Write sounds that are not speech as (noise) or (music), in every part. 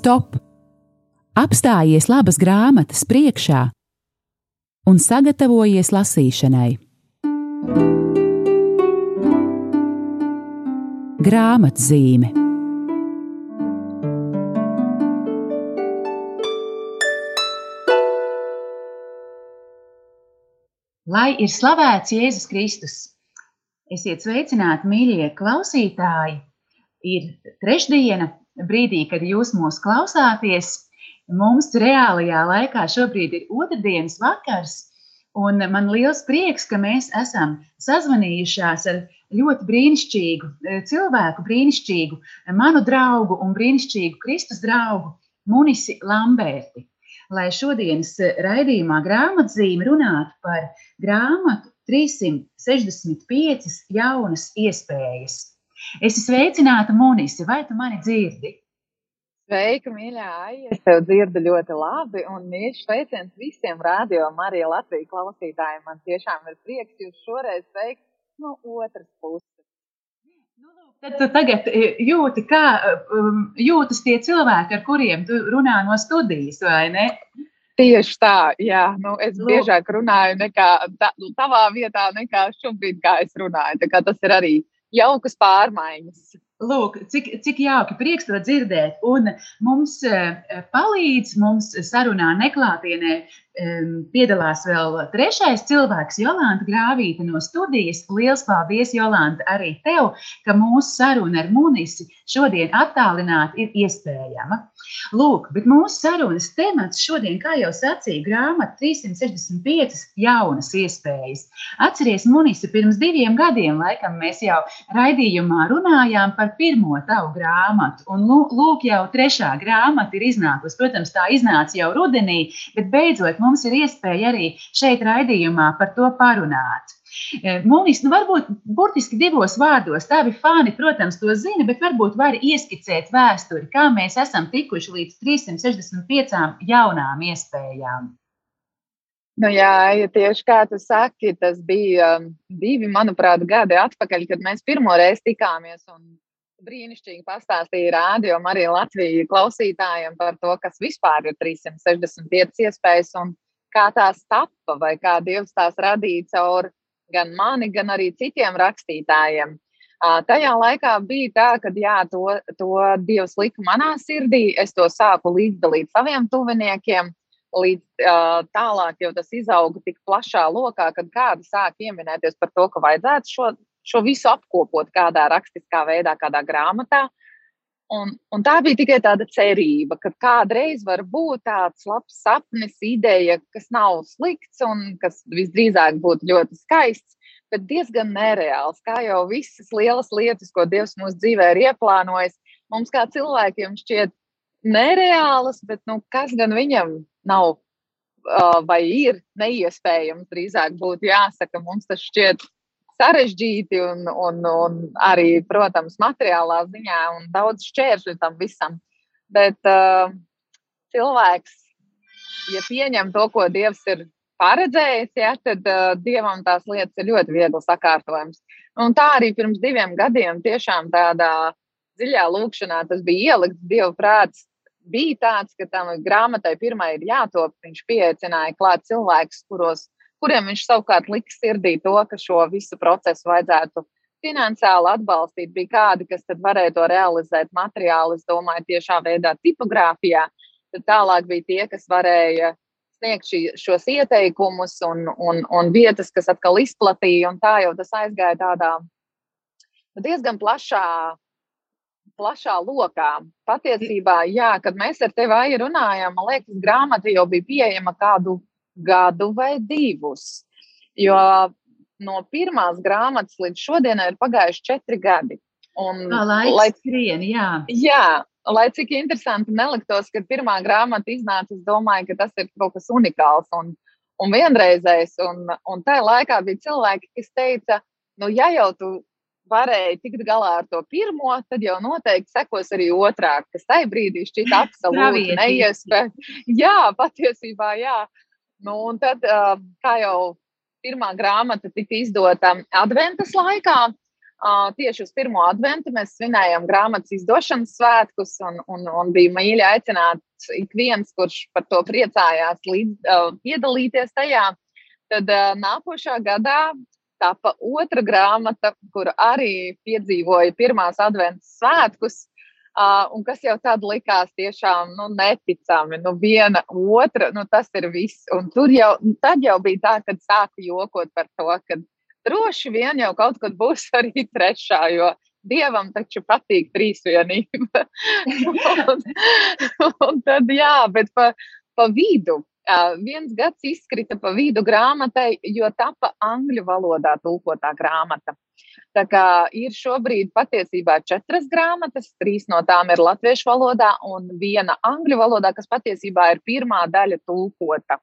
stop! Apstājies labas grāmatas priekšā un sagatavojies lasīšanai. Grāmatzīme Lai ir slavēts Jēzus Kristus! Esiet sveicināti, mīļie klausītāji! Ir trešdiena, brīdī, kad jūs mūs klausāties. Mums reālajā laikā šobrīd ir otrdienas vakars, un man liels prieks, ka mēs esam sazvanījušās ar ļoti brīnišķīgu eh, cilvēku, brīnišķīgu manu draugu un brīnišķīgu Kristus draugu Munisi Lamberti lai šodienas eh, raidījumā grāmatzīme runātu par grāmatu 365 jaunas iespējas. Es esmu sveicināta, Monise, vai tu mani dzirdi? Sveika, mīļā Aija! Es tev dzirdu ļoti labi, un mīļš sveiciens visiem radio Marija Latvijas klausītājiem. Man tiešām ir prieks jūs šoreiz sveikt no otras puses. Tad tu tagad e, jūti, kā um, jūtas tie cilvēki, ar kuriem tu runā no studijas, vai ne? Tieši tā, jā. Nu, es Lūk. biežāk runāju nekā tā, nu, tavā vietā, nekā šobrīd, kā es runāju. Tā tas ir arī jaukas pārmaiņas. Lūk, cik, cik jauki, prieks to dzirdēt. Un mums uh, palīdz, mums sarunā neklātienē piedalās vēl trešais cilvēks, Jolanta Grāvīta no studijas. Lielas paldies, Jolanta, arī tev, ka mūsu saruna ar Munisi šodien attālināti ir iespējama. Lūk, bet mūsu sarunas temats šodien, kā jau sacīja, grāmata 365 jaunas iespējas. Atceries, Munisi, pirms diviem gadiem, laikam, mēs jau raidījumā runājām par pirmo tavu grāmatu, un lūk, jau trešā grāmata ir iznākusi. Protams, tā iznāca jau rudenī, bet beidzot mums mums ir iespēja arī šeit raidījumā par to parunāt. E, Mūnis, nu varbūt burtiski divos vārdos, tavi fani, protams, to zina, bet varbūt var ieskicēt vēsturi, kā mēs esam tikuši līdz 365 jaunām iespējām. Nu, jā, ja tieši kā tu saki, tas bija um, divi, manuprāt, gadi atpakaļ, kad mēs pirmo reizi tikāmies un brīnišķīgi pastāstīja rādio arī Latvijas klausītājiem par to, kas vispār ir 365 iespējas un kā tās tappa, vai kā Dievs tās radīja caur gan mani, gan arī citiem rakstītājiem. Tajā laikā bija tā, ka jā, to, to Dievs lika manā sirdī, es to sāku līdzdalīt saviem tuviniekiem, līdz uh, tālāk jau tas izauga tik plašā lokā, kad kādi sāk pieminēties par to, ka vajadzētu šo šo visu apkopot kādā rakstiskā veidā, kādā grāmatā. Un, un tā bija tikai tāda cerība, ka kādreiz var būt tāds labs sapnis, ideja, kas nav slikts un kas visdrīzāk būtu ļoti skaists, bet diezgan nereāls. Kā jau visas lielas lietas, ko Dievs mūsu dzīvē ir ieplānojis, mums kā cilvēkiem šķiet nereālas, bet nu, kas gan viņam nav vai ir neiespējams, drīzāk būtu jāsaka, mums tas šķiet sarežģīti un, un, un arī, protams, materiālā ziņā un daudz šķēršļu tam visam. Bet uh, cilvēks, ja pieņem to, ko Dievs ir paredzējis, ja, tad uh, Dievam tās lietas ir ļoti viegli sakārtojams. Un tā arī pirms diviem gadiem tiešām tādā dziļā lūkšanā tas bija ielikts Dieva prāts. Bija tāds, ka tam grāmatai pirmai ir jātop. Viņš pieaicināja klāt cilvēkus, kuros kuriem viņš savukārt lika sirdī to, ka šo visu procesu vajadzētu finansiāli atbalstīt. Bija kādi, kas varēja to realizēt materiāli, es domāju, tiešā veidā, tipogrāfijā. Tad tālāk bija tie, kas varēja sniegt šī, šos ieteikumus un, un, un vietas, kas atkal izplatīja. Tā jau tas aizgāja tādā diezgan plašā, plašā lokā. Patiesībā, jā, kad mēs ar tevi runājām, man liekas, grāmata jau bija pieejama kādu gadu vai divus. Jo no pirmās grāmatas līdz šodienai ir pagājuši četri gadi. Un, Tā laiks lai, skrien, jā. Jā, lai cik interesanti neliktos, kad pirmā grāmata iznāca, es domāju, ka tas ir kaut kas unikāls un, un vienreizējs. Un, un tajā laikā bija cilvēki, kas teica, nu, ja jau tu varēja tikt galā ar to pirmo, tad jau noteikti sekos arī otrā, kas tajā brīdī šķita (laughs) absolūti neiespējami. Jā, patiesībā, jā. Nu, un tad, kā jau pirmā grāmata tika izdota adventas laikā, Uh, tieši uz pirmo adventu mēs svinējām grāmatas izdošanas svētkus, un, un, un bija mīļi aicināts ik viens, kurš par to priecājās, līdz, uh, piedalīties tajā. Tad uh, nākošā gadā tapa otra grāmata, kur arī piedzīvoja pirmās adventas svētkus. Uh, un kas jau tad likās tiešām nu, neticami. Nu, viena, otra, nu, tas ir viss. Un tur jau, tad jau bija tā, kad sāku jokot par to, ka droši vien jau kaut kad būs (laughs) arī trešā, jo Dievam taču patīk trīsvienība. (laughs) un, un tad, jā, bet pa, pa vidu. Viens gads izkrita pa vidu grāmatai, jo tapa angļu valodā tulkotā grāmata. Tā kā ir šobrīd patiesībā četras grāmatas, trīs no tām ir latviešu valodā un viena angļu valodā, kas patiesībā ir pirmā daļa tulkota.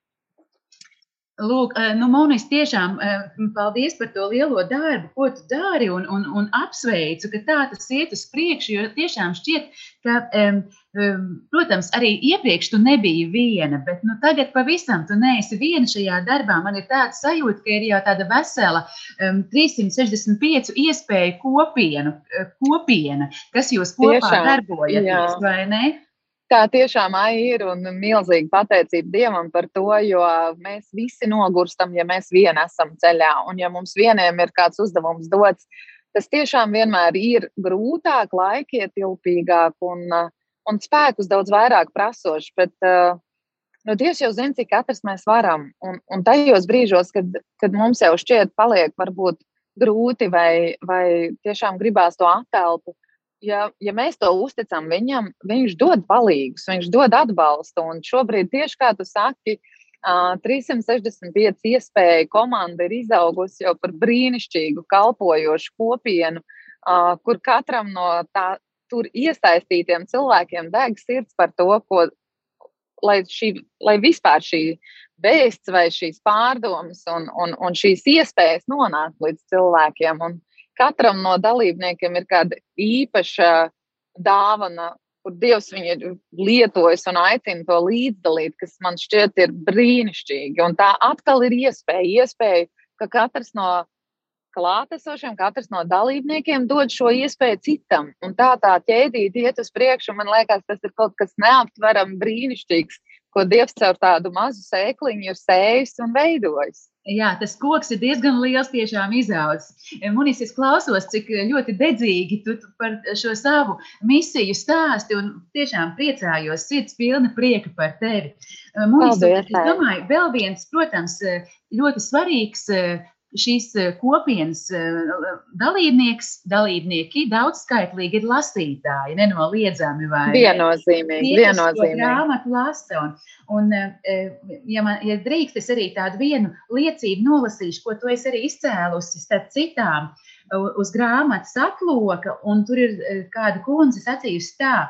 Lūk, eh, nu, Monis, tiešām eh, paldies par to lielo darbu, ko tu dari, un, un, un apsveicu, ka tā tas iet uz priekšu. Jo tiešām šķiet, ka, um, um, protams, arī iepriekš tu nebiji viena, bet nu, tagad pavisam tu neesi viena šajā darbā. Man ir tāds sajūta, ka ir jau tāda vesela um, 365 iespēju kopienu, eh, kopiena, kas jūs kopā darbojaties, vai ne? Tā tiešām ir un milzīga pateicība Dievam par to, jo mēs visi nogurstam, ja mēs vieni esam ceļā. Un ja mums vieniem ir kāds uzdevums dots, tas tiešām vienmēr ir grūtāk, laikietilpīgāk un, un spēkus daudz vairāk prasošs. Bet nu, Dievs jau zina, cik katrs mēs varam. Un, un tajos brīžos, kad, kad mums jau šķiet, paliek varbūt grūti vai, vai tiešām gribās to attēlpu ja, ja mēs to uzticam viņam, viņš dod palīgus, viņš dod atbalstu. Un šobrīd, tieši kā tu saki, 365 iespēju komanda ir izaugusi jau par brīnišķīgu, kalpojošu kopienu, kur katram no tā, tur iesaistītiem cilvēkiem deg sirds par to, ko, lai, šī, lai vispār šī vēsts vai šīs pārdomas un, un, un šīs iespējas nonāk līdz cilvēkiem. Un, katram no dalībniekiem ir kāda īpaša dāvana, kur Dievs viņu ir lietojis un aicina to līdzdalīt, kas man šķiet ir brīnišķīgi. Un tā atkal ir iespēja, iespēja ka katrs no klātesošiem, katrs no dalībniekiem dod šo iespēju citam. Un tā tā ķēdīte iet uz priekšu, man liekas, tas ir kaut kas neaptverami brīnišķīgs, ko Dievs caur tādu mazu sēkliņu ir sējis un veidojis. Jā, tas koks ir diezgan liels, tiešām izaudzis. Munis, es klausos, cik ļoti dedzīgi tu par šo savu misiju stāsti un tiešām priecājos, sirds pilna prieka par tevi. Munis, Paldies, es domāju, vēl viens, protams, ļoti svarīgs šīs eh, kopienas eh, dalībnieks, dalībnieki daudzskaitlīgi ir lasītāji, nenoliedzami vai viennozīmīgi. Viennozīmīgi. grāmatu lasa. Un, un, eh, ja, man, ja drīkst, es arī tādu vienu liecību nolasīšu, ko tu esi arī izcēlusi starp citām uz grāmatas atloka, un tur ir kāda kundze sacījusi tā.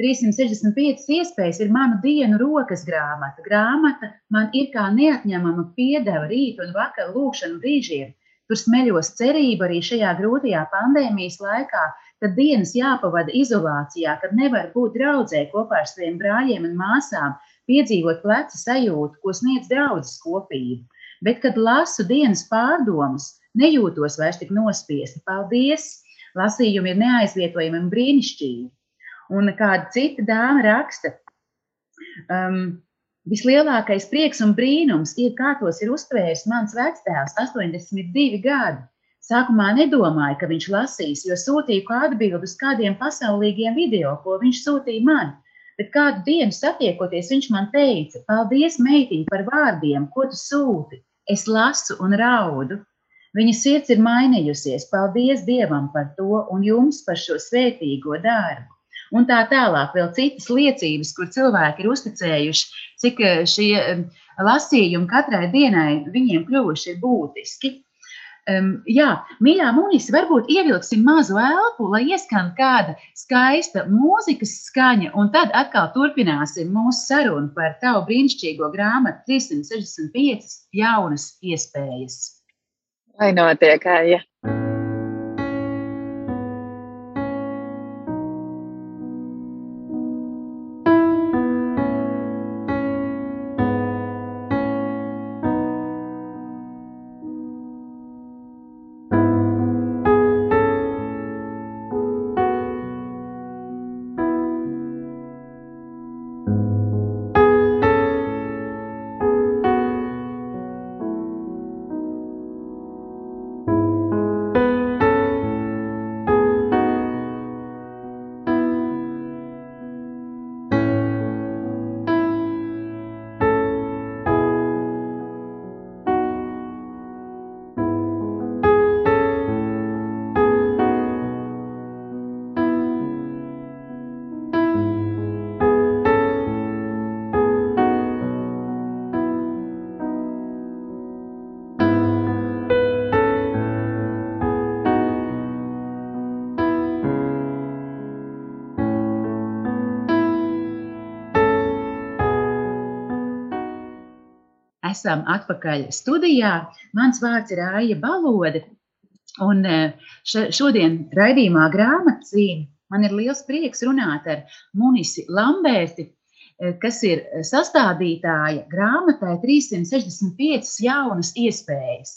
365 iespējas ir manu dienu rokas grāmata. Grāmata man ir kā neatņemama piedeva rīta un vakara lūkšanu brīžiem. Tur smeļos cerību arī šajā grūtajā pandēmijas laikā, kad dienas jāpavada izolācijā, kad nevar būt draudzē kopā ar saviem brāļiem un māsām, piedzīvot pleca sajūtu, ko sniedz draudzes kopība. Bet, kad lasu dienas pārdomas, nejūtos vairs tik nospiesti. Paldies! Lasījumi ir neaizvietojami un brīnišķīgi. Un kāda cita dāma raksta, um, vislielākais prieks un brīnums ir, kā tos ir uztvēris mans vectēvs, 82 gadi. Sākumā nedomāju, ka viņš lasīs, jo sūtīju kā atbildi uz kādiem pasaulīgiem video, ko viņš sūtīja man. Bet kādu dienu satiekoties, viņš man teica: Paldies, meitiņ, par vārdiem, ko tu sūti. Es lasu un raudu. Viņa sirds ir mainījusies. Paldies Dievam par to un jums par šo svētīgo darbu un tā tālāk. Vēl citas liecības, kur cilvēki ir uzticējuši, cik eh, šie lasījumi katrai dienai viņiem kļuvuši būtiski. Um, jā, mīļā munīs, varbūt ievilksim mazu elpu, lai ieskan kāda skaista mūzikas skaņa, un tad atkal turpināsim mūsu sarunu par tavu brīnišķīgo grāmatu 365 jaunas iespējas. Lai notiek, ja. Esam atpakaļ studijā. Mans vārds ir Aija Balode. Un šodien raidījumā grāmatzīme man ir liels prieks runāt ar Munisi Lamberti, kas ir sastādītāja grāmatai 365 jaunas iespējas.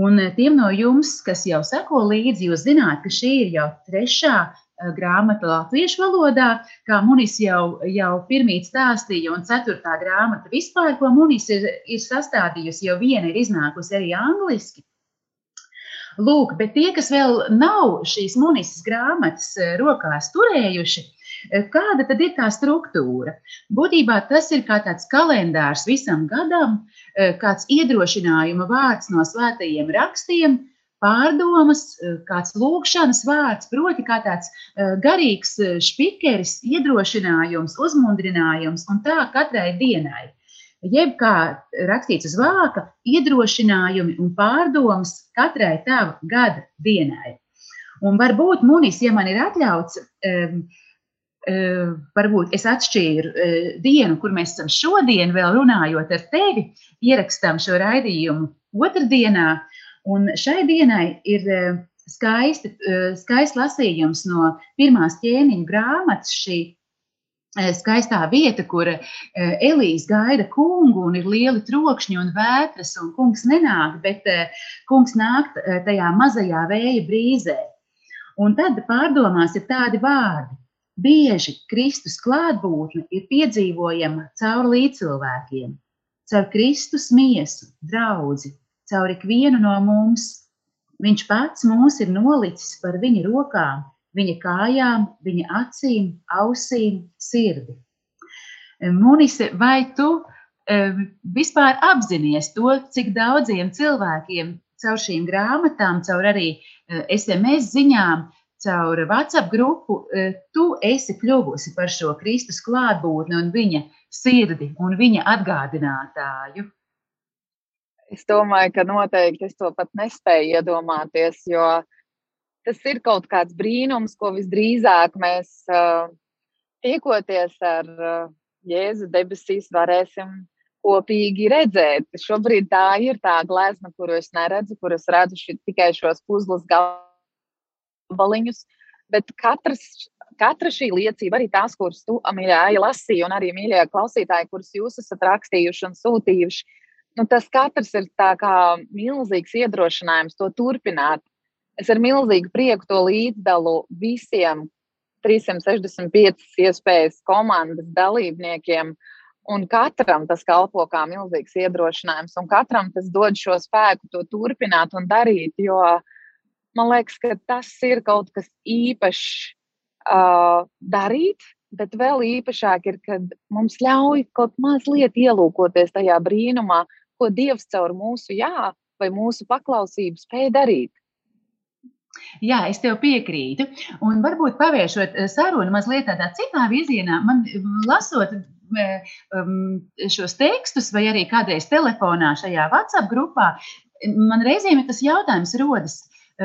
Un tiem no jums, kas jau seko līdzi, jūs zināt, ka šī ir jau trešā Eh, grāmata latviešu valodā, kā Munis jau, jau pirmīt stāstīja, un ceturtā grāmata vispār, ko Munis ir, ir sastādījusi, jau viena ir iznākusi arī angliski. Lūk, bet tie, kas vēl nav šīs munisas grāmatas eh, rokās turējuši, eh, kāda tad ir tā struktūra? Būtībā tas ir kā tāds kalendārs visam gadam, kāds iedrošinājuma vārds no svētajiem rakstiem, pārdomas, eh, kāds lūkšanas vārds, proti, kā tāds eh, garīgs eh, spīkeris, iedrošinājums, uzmundrinājums un tā katrai dienai. Jeb kā rakstīts uz vāka, iedrošinājumi un pārdomas katrai tava gada dienai. Un varbūt munis, ja man ir atļauts, um, varbūt es atšķīru dienu, kur mēs esam šodien, vēl runājot ar tevi, ierakstām šo raidījumu otrdienā, Un šai dienai ir eh, skaisti, eh, skaists lasījums no pirmās ķēniņa grāmatas. Šī eh, skaistā vieta, kur Elīze gaida kungu, un ir lieli trokšņi un vētras, un kungs nenāk, bet kungs nāk tajā mazajā vēja brīzē. Un tad pārdomās ir tādi vārdi. Bieži Kristus klātbūtne ir piedzīvojama caur līdzcilvēkiem, caur Kristus miesu, draugu, caur ikvienu no mums. Viņš pats mūs ir nolicis par viņa rokām, viņa kājām, viņa acīm, ausīm, sirdi. Munise, vai tu vispār apzinājies to, cik daudziem cilvēkiem caur šīm grāmatām, caur arī SMS ziņām, caur WhatsApp grupu, tu esi kļuvusi par šo Kristus klātbūtni un viņa sirdi un viņa atgādinātāju? Es domāju, ka noteikti es to pat nespēju iedomāties, jo tas ir kaut kāds brīnums, ko visdrīzāk mēs uh, tiekoties ar uh, Jēzu debesīs varēsim kopīgi redzēt. Šobrīd tā ir tā glezna, kuru es neredzu, kur es redzu ši, tikai šos puzles gabaliņus, bet katrs, katra šī liecība, arī tās, kuras tu, mīļā, lasīji, un arī mīļie klausītāji, kurus jūs esat rakstījuši un sūtījuši, nu, tas katrs ir milzīgs iedrošinājums to turpināt. Es ar milzīgu prieku to līdzdalu visiem 365 iespējas komandas dalībniekiem. Un katram tas kalpo kā milzīgs iedrošinājums, un katram tas dod šo spēku to turpināt un darīt. Jo man liekas, ka tas ir kaut kas īpašs uh, darīt, bet vēl īpašāk ir, kad mums ļauj kaut mazliet ielūkoties tajā brīnumā, ko Dievs caur mūsu jā vai mūsu paklausību spēj darīt. Jā, es tev piekrītu. Un varbūt pavēršot eh, sarunu mazliet tādā citā virzienā, man lasot šos tekstus, vai arī kādreiz telefonā šajā WhatsApp grupā, man reizēm ir tas jautājums rodas,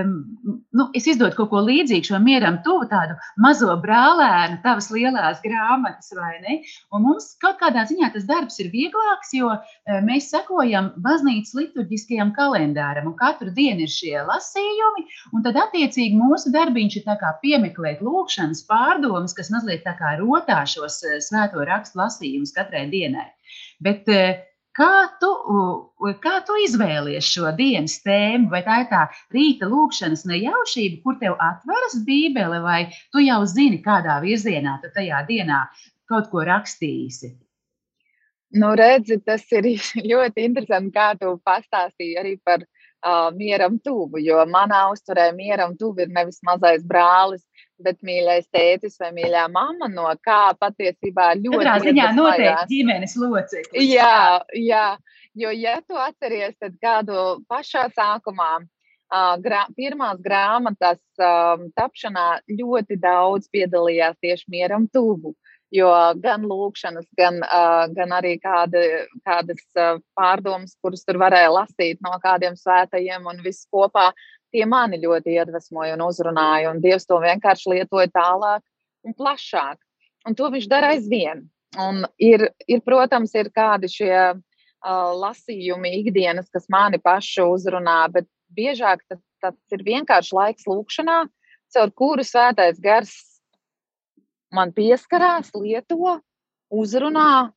nu, es izdodu kaut ko līdzīgu šo mieram, tuvu tādu mazo brālēnu, tavas lielās grāmatas, vai ne? Un mums kaut kādā ziņā tas darbs ir vieglāks, jo uh, mēs sekojam baznīcas liturģiskajam kalendāram, un katru dienu ir šie lasījumi, un tad attiecīgi mūsu darbiņš ir tā kā piemeklēt lūkšanas pārdomas, kas mazliet tā kā rotā šos uh, svēto rakstu lasījumus katrai dienai. Bet uh, Kā tu, kā tu izvēlies šo dienas tēmu? Vai tā ir tā rīta lūkšanas nejaušība, kur tev atveras Bībele, vai tu jau zini, kādā virzienā tu tajā dienā kaut ko rakstīsi? Nu, redzi, tas ir (laughs) ļoti interesanti, kā tu pastāstīji arī par uh, mieram tuvu, jo manā uzturē mieram tuvu ir nevis mazais brālis, bet mīļais tētis vai mīļā mamma, no kā patiesībā ļoti. Katrā ziņā noteikti ģimenes loceklis. Jā, jā, jo ja tu atceries, tad kādu pašā sākumā. Uh, grā, pirmās grāmatas um, tapšanā ļoti daudz piedalījās tieši mieram tuvu, jo gan lūkšanas, gan, uh, gan arī kāda, kādas uh, pārdomas, kuras tur varēja lasīt no kādiem svētajiem un viss kopā tie mani ļoti iedvesmoja un uzrunāja, un Dievs to vienkārši lietoja tālāk un plašāk. Un to viņš dara aizvien. Un ir, ir, protams, ir kādi šie uh, lasījumi ikdienas, kas mani pašu uzrunā, bet biežāk tas, tas ir vienkārši laiks lūkšanā, caur kuru svētais gars man pieskarās, lieto, uzrunā,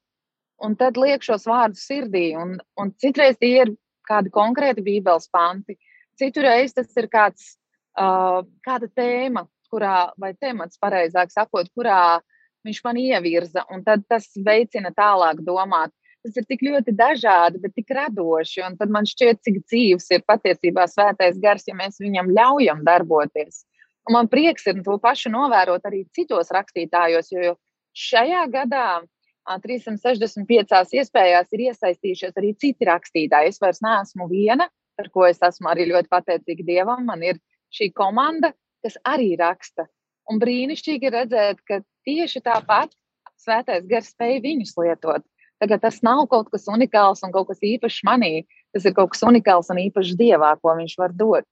un tad liek šos vārdus sirdī. Un, un citreiz tie ir kādi konkrēti bībeles panti, citurreiz tas ir kāds, uh, kāda tēma, kurā, vai temats, pareizāk sakot, kurā viņš man ievirza, un tad tas veicina tālāk domāt. Tas ir tik ļoti dažādi, bet tik radoši. Un tad man šķiet, cik dzīves ir patiesībā svētais gars, ja mēs viņam ļaujam darboties. Un man prieks ir to pašu novērot arī citos rakstītājos, jo šajā gadā 365 iespējās ir iesaistījušies arī citi rakstītāji. Es vairs neesmu viena, par ko es esmu arī ļoti pateicīga Dievam. Man ir šī komanda, kas arī raksta. Un brīnišķīgi redzēt, ka tieši tāpat svētais gars spēja viņus lietot. Tagad tas nav kaut kas unikāls un kaut kas īpašs manī. Tas ir kaut kas unikāls un īpašs dievā, ko viņš var dot.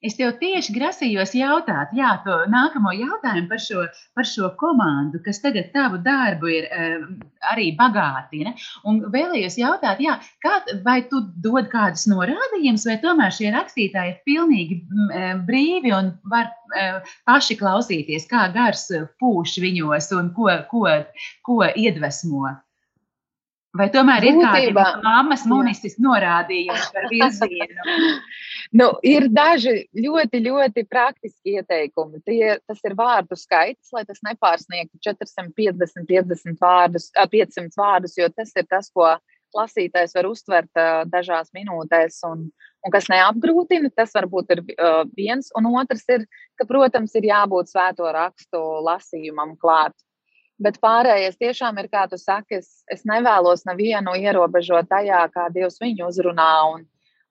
Es tev tieši grasījos jautāt, jā, to nākamo jautājumu par šo, par šo komandu, kas tagad tavu darbu ir arī bagātina. Un vēlējos jautāt, jā, kā, vai tu dod kādus norādījumus, vai tomēr šie rakstītāji ir pilnīgi brīvi un var paši klausīties, kā gars pūš viņos un ko, ko, ko iedvesmo? Vai tomēr ir Būtībā, kādi mammas monistiski norādījumi par virzienu? (laughs) nu, ir daži ļoti, ļoti praktiski ieteikumi. Tie, tas ir vārdu skaits, lai tas nepārsniegtu 450, 50 vārdus, 500 vārdus, jo tas ir tas, ko lasītājs var uztvert dažās minūtēs. Un, un kas neapgrūtina, tas varbūt ir viens. Un otrs ir, ka, protams, ir jābūt svēto rakstu lasījumam klāt. Bet pārējais tiešām ir, kā tu saki, es, es nevēlos nevienu ierobežot tajā, kā Dievs viņu uzrunā. Un,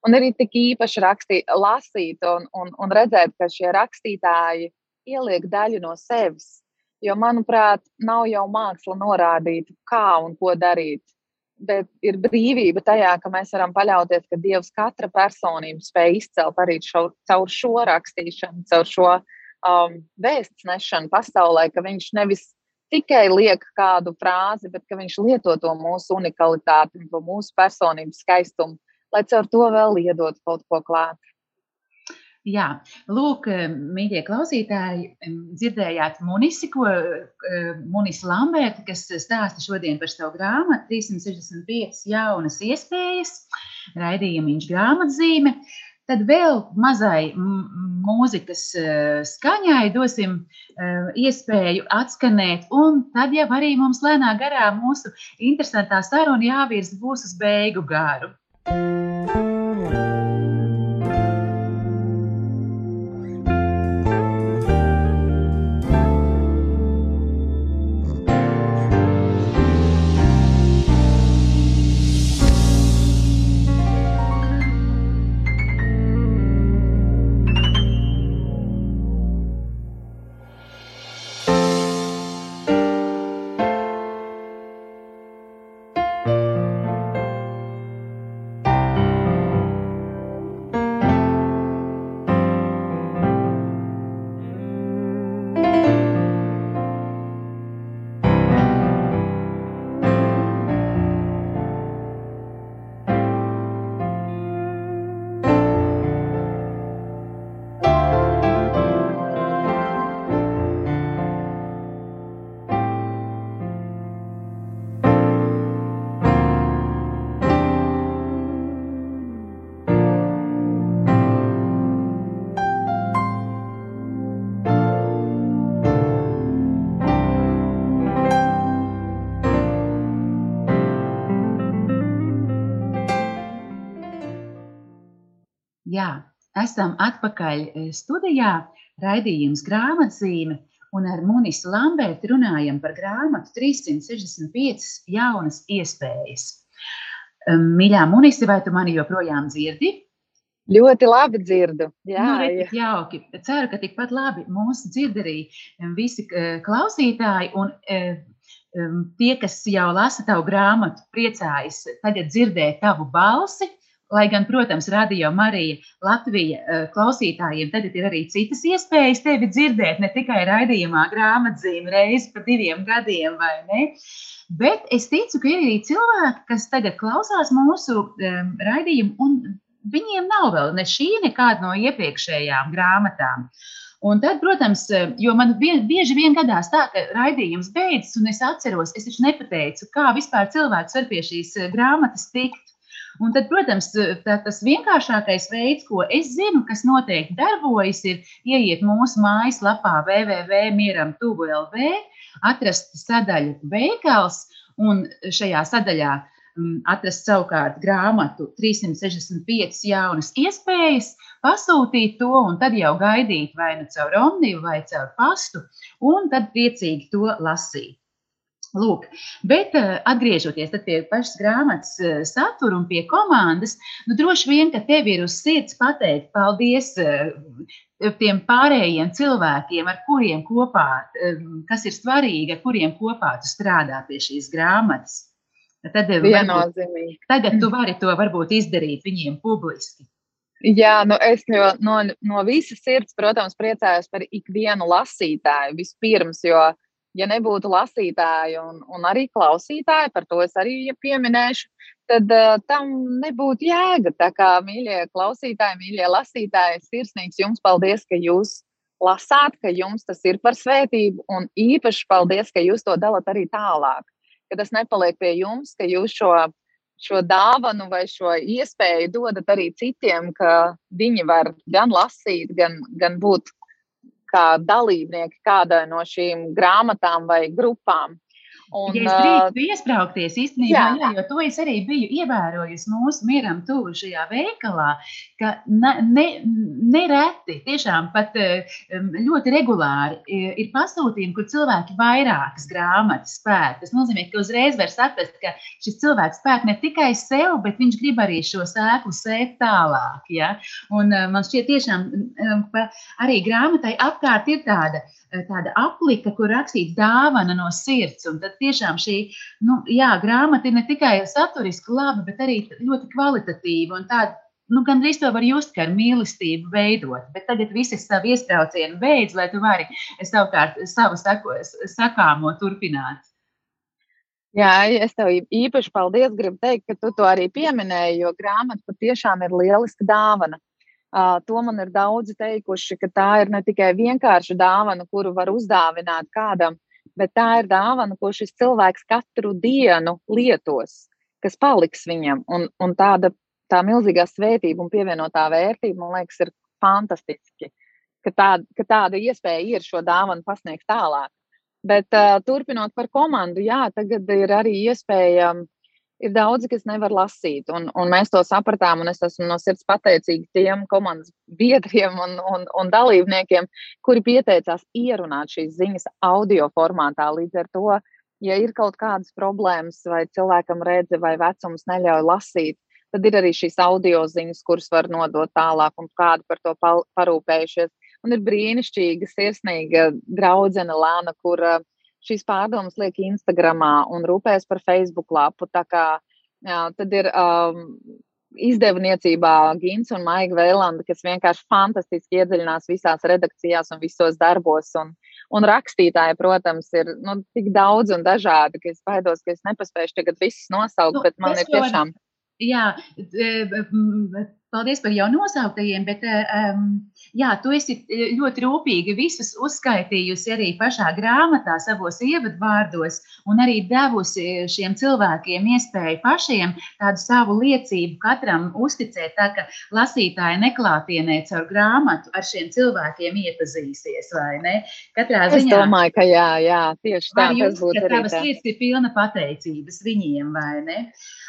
un arī tik īpaši rakstīt, lasīt un, un, un redzēt, ka šie rakstītāji ieliek daļu no sevis. Jo, manuprāt, nav jau māksla norādīt, kā un ko darīt. Bet ir brīvība tajā, ka mēs varam paļauties, ka Dievs katra personība spēj izcelt arī šo, caur šo rakstīšanu, caur šo um, vēsts nešanu pasaulē, ka viņš nevis tikai liek kādu frāzi, bet ka viņš lieto to mūsu unikalitāti un to mūsu personības skaistumu, lai caur to vēl iedod kaut ko klāt. Jā, lūk, mīļie klausītāji, dzirdējāt Munisi, ko Munis Lamberti, kas stāsta šodien par savu grāmatu 365 jaunas iespējas, raidījumu viņš grāmatzīme. Tad vēl mazai mūzikas eh, skaņai dosim eh, iespēju atskanēt, un tad jau arī mums lēnā garā mūsu interesantā saruna jāvirz būs uz beigu garu. Jā, esam atpakaļ e, studijā, raidījums grāmatzīme, un ar Munisu Lambertu runājam par grāmatu 365 jaunas iespējas. Mīļā Munisi, vai tu mani joprojām dzirdi? Ļoti labi dzirdu. Jā, nu, tik jauki. Ceru, ka tikpat labi mūsu dzird arī visi e, klausītāji. Un, um, tie, kas jau lasa tavu grāmatu, priecājas tagad dzirdēt tavu balsi Lai gan, protams, radio Marija Latvija uh, klausītājiem tagad ir arī citas iespējas tevi dzirdēt, ne tikai raidījumā grāmatzīme reizi pa diviem gadiem, vai ne? Bet es ticu, ka ir arī cilvēki, kas tagad klausās mūsu um, raidījumu, un viņiem nav vēl ne šī, nekāda no iepriekšējām grāmatām. Un tad, protams, jo man bieži vien gadās tā, ka raidījums beidzas, un es atceros, es taču nepateicu, kā vispār cilvēks var pie šīs grāmatas tikt. Un tad, protams, tā, tas vienkāršākais veids, ko es zinu, kas noteikti darbojas, ir ieiet mūsu mājaslapā www.mieram.tuvu.lv, atrast sadaļu veikals un šajā sadaļā atrast savukārt grāmatu 365 jaunas iespējas, pasūtīt to un tad jau gaidīt vai nu caur omniju vai caur pastu, un tad priecīgi to lasīt. Lūk, bet eh, atgriežoties pie pašas grāmatas eh, satura un pie komandas, nu, droši vien, ka tev ir uz sirds pateikt paldies eh, tiem pārējiem cilvēkiem, ar kuriem kopā, kas ir svarīgi, ar kuriem kopā tu strādā pie šīs grāmatas. Tad varbūt, tagad tu vari to varbūt izdarīt viņiem publiski. Jā, nu es no, no, no visas sirds, protams, priecājos par ikvienu lasītāju vispirms, jo uh, ja nebūtu lasītāji un, un arī klausītāji, par to es arī pieminēšu, tad uh, tam nebūtu jēga. Tā kā mīļie klausītāji, mīļie lasītāji, sirsnīgs jums paldies, ka jūs lasāt, ka jums tas ir par svētību, un īpaši paldies, ka jūs to dalat arī tālāk. Ka tas nepaliek pie jums, ka jūs šo, šo dāvanu vai šo iespēju dodat arī citiem, ka viņi var gan lasīt, gan, gan būt kā dalībnieki kādai no šīm grāmatām vai grupām. Un, ja es drīkstu iesprāgties īstenībā, jā. Jā, jo to es arī biju ievērojusi mūsu mieram tuvu šajā veikalā, ka ne, ne, nereti, tiešām pat ļoti regulāri ir pasūtījumi, kur cilvēki vairākas grāmatas pērk. Tas nozīmē, ka uzreiz var saprast, ka šis cilvēks pērk ne tikai sev, bet viņš grib arī šo sēklu sēt tālāk. Ja? Un man šķiet tiešām, arī grāmatai apkārt ir tāda Eh, tāda aplika, kur rakstīts dāvana no sirds. Un tad tiešām šī nu, jā, grāmata ir ne tikai saturiski laba, bet arī ļoti kvalitatīva. Tāda, nu, gan drīz to var just, ka ar mīlestību veidot. Bet tagad viss ir savu iestraucienu beidz, lai tu vari savukārt savu sako, sakāmo turpināt. Jā, es tev īpaši paldies. Gribu teikt, ka tu to arī pieminēji, jo grāmata patiešām ir lieliska dāvana. Uh, to man ir daudzi teikuši, ka tā ir ne tikai vienkārša dāvana, kuru var uzdāvināt kādam, bet tā ir dāvana, ko šis cilvēks katru dienu lietos, kas paliks viņam. Un, un tāda tā milzīgā svētība un pievienotā vērtība, man liekas, ir fantastiski, ka, tā, ka tāda iespēja ir šo dāvanu pasniegt tālāk. Bet uh, turpinot par komandu, jā, tagad ir arī iespēja ir daudzi, kas nevar lasīt. Un, un mēs to sapratām, un es esmu no sirds pateicīga tiem komandas biedriem un, un, un dalībniekiem, kuri pieteicās ierunāt šīs ziņas audio formātā. Līdz ar to, ja ir kaut kādas problēmas, vai cilvēkam redze vai vecums neļauj lasīt, tad ir arī šīs audio ziņas, kuras var nodot tālāk, un kādi par to parūpējušies. Un ir brīnišķīga, sirsnīga draudzene Lēna, kur uh, šīs pārdomas liek Instagramā un rūpējas par Facebook lapu. Tā kā jā, tad ir um, izdevniecībā Gins un Maiga Vēlanda, kas vienkārši fantastiski iedziļinās visās redakcijās un visos darbos. Un, un rakstītāji, protams, ir nu, tik daudz un dažādi, ka es baidos, ka es nepaspēšu tagad visus nosaukt, nu, bet man ir tiešām. Jā, Paldies par jau nosauktajiem, bet um, jā, tu esi ļoti rūpīgi visus uzskaitījusi arī pašā grāmatā, savos ievadvārdos, un arī devusi šiem cilvēkiem iespēju pašiem tādu savu liecību katram uzticēt, tā ka lasītāji neklātienē caur grāmatu ar šiem cilvēkiem iepazīsies, vai ne? Katrā ziņā. Es domāju, ka jā, jā tieši tā tas būtu. Tavas sirds ir pilna pateicības viņiem, vai ne?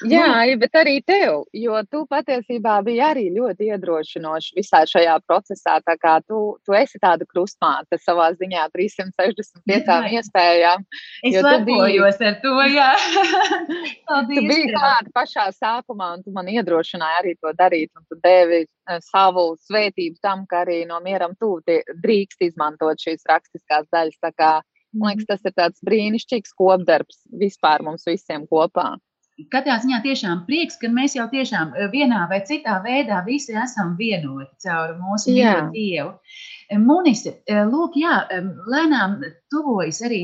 Jā, nu, bet arī tev, jo tu patiesībā biji arī ļoti iedrošinoši visā šajā procesā. Tā kā tu, tu esi tāda krustmāte savā ziņā 365 jā. iespējām. Es lepojos ar to, jā. (laughs) Tu biji klāta pašā sākumā un tu man iedrošināji arī to darīt. Un tu devi uh, savu svētību tam, ka arī no mieram tuvu drīkst izmantot šīs rakstiskās daļas. Man liekas, mhm. tas ir tāds brīnišķīgs kopdarbs vispār mums visiem kopā. Katrā ziņā tiešām prieks, ka mēs jau tiešām vienā vai citā veidā visi esam vienoti caur mūsu Dievu. Munise, lūk, jā, lēnām tuvojas arī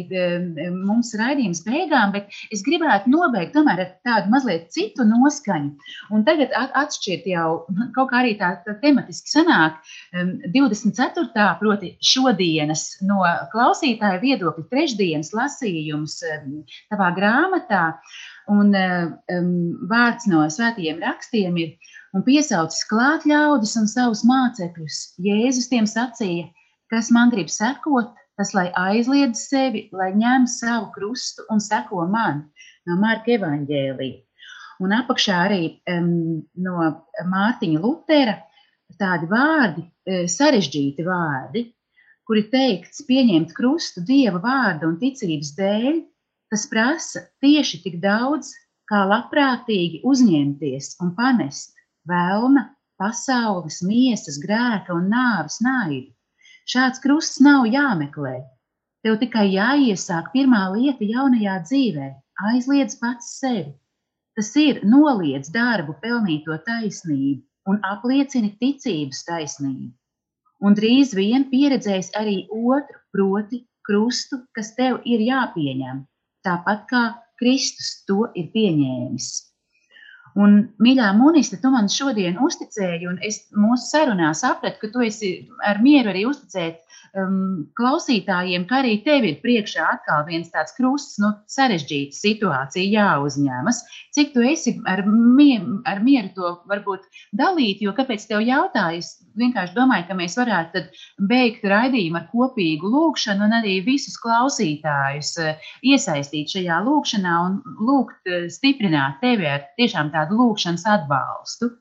mums raidījums beigām, bet es gribētu nobeigt tomēr ar tādu mazliet citu noskaņu. Un tagad atšķirt jau kaut kā arī tā, tā tematiski sanāk 24. proti šodienas no klausītāja viedokļa trešdienas lasījums tavā grāmatā. Un um, vārds no svētajiem rakstiem ir un piesaucis klāt ļaudis un savus mācekļus. Jēzus tiem sacīja, kas man grib sekot, tas lai aizliedz sevi, lai ņem savu krustu un seko man no Marka evaņģēlija. Un apakšā arī um, no Mārtiņa Lutera tādi vārdi, e, sarežģīti vārdi, kuri teikts pieņemt krustu Dieva vārda un ticības dēļ, tas prasa tieši tik daudz, kā labprātīgi uzņemties un panest vēlna, pasaules, miesas, grēka un nāves naidu. Šāds krusts nav jāmeklē. Tev tikai jāiesāk pirmā lieta jaunajā dzīvē, aizliedz pats sevi. Tas ir noliedz darbu pelnīto taisnību un apliecini ticības taisnību. Un drīz vien pieredzēs arī otru, proti, krustu, kas tev ir jāpieņem, tāpat kā Kristus to ir pieņēmis. Un, mīļā moniste, tu man šodien uzticēji, un es mūsu sarunā sapratu, ka tu esi ar mieru arī uzticēt um, klausītājiem, ka arī tev ir priekšā atkal viens tāds krusts, nu, sarežģīta situācija jāuzņemas. Cik tu esi ar, mie, ar mieru to varbūt dalīt, jo kāpēc tev jautāju? Vienkārši domāju, ka mēs varētu beigt raidījumu ar kopīgu lūkšanu un arī visus klausītājus uh, iesaistīt šajā lūkšanā un lūgt uh, stiprināt tevi ar tiešām tādu lūkšanas atbalstu.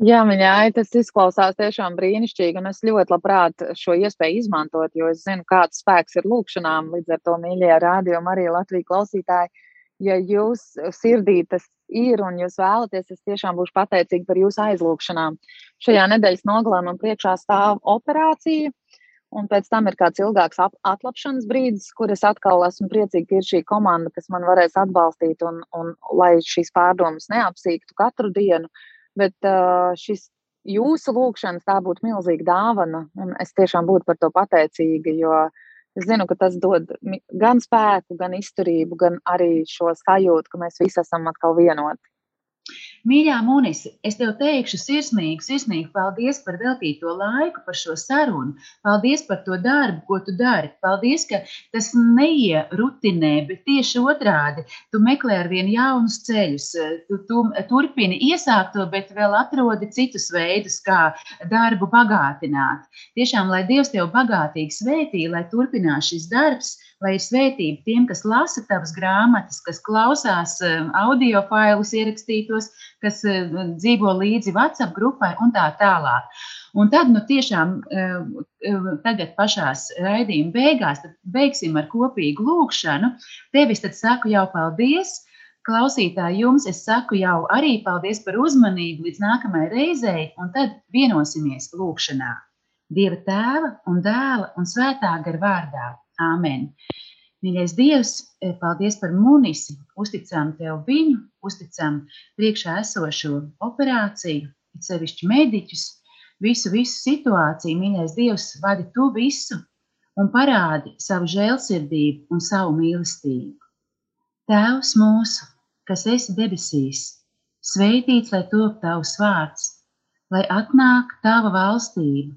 Jā, viņai tas izklausās tiešām brīnišķīgi, un es ļoti labprāt šo iespēju izmantot, jo es zinu, kāds spēks ir lūkšanām. Līdz ar to, mīļie rādījumi, arī Latvijas klausītāji, ja jūs sirdī tas ir un jūs vēlaties, es tiešām būšu pateicīga par jūsu aizlūkšanām. Šajā nedēļas nogalē man priekšā stāv operācija, un pēc tam ir kāds ilgāks atlapšanas brīdis, kur es atkal esmu priecīga, ka ir šī komanda, kas man varēs atbalstīt, un, un lai šīs pārdomas neapsīktu katru dienu Bet uh, šis jūsu lūgšanas tā būtu milzīga dāvana, un es tiešām būtu par to pateicīga, jo es zinu, ka tas dod gan spēku, gan izturību, gan arī šo sajūtu, ka mēs visi esam atkal vienoti. Mīļā Munise, es tev teikšu sirsnīgi, sirsnīgi paldies par veltīto laiku, par šo sarunu. Paldies par to darbu, ko tu dari. Paldies, ka tas neierutinē, bet tieši otrādi. Tu meklē ar vien jaunus ceļus, tu, tu turpini iesākt to, bet vēl atrodi citus veidus, kā darbu bagātināt. Tiešām, lai Dievs tev bagātīgi svētī, lai turpinās šis darbs lai ir svētība tiem, kas lasa tavas grāmatas, kas klausās um, audio failus ierakstītos, kas um, dzīvo līdzi WhatsApp grupai un tā tālāk. Un tad, nu, tiešām um, tagad pašās raidījuma beigās, tad beigsim ar kopīgu lūkšanu. Tevis tad saku jau paldies! Klausītāji, jums es saku jau arī paldies par uzmanību līdz nākamajai reizei, un tad vienosimies lūkšanā. Dieva tēva un dēla un svētā gara vārdā. Āmen. Mīļais Dievs, e, paldies par munisi. Uzticam tev viņu, uzticam priekšā esošo operāciju, it sevišķi mediķus, visu, visu situāciju. Mīļais Dievs, vadi tu visu un parādi savu žēlsirdību un savu mīlestību. Tēvs mūsu, kas esi debesīs, svētīts lai top tavs vārds, lai atnāk tava valstība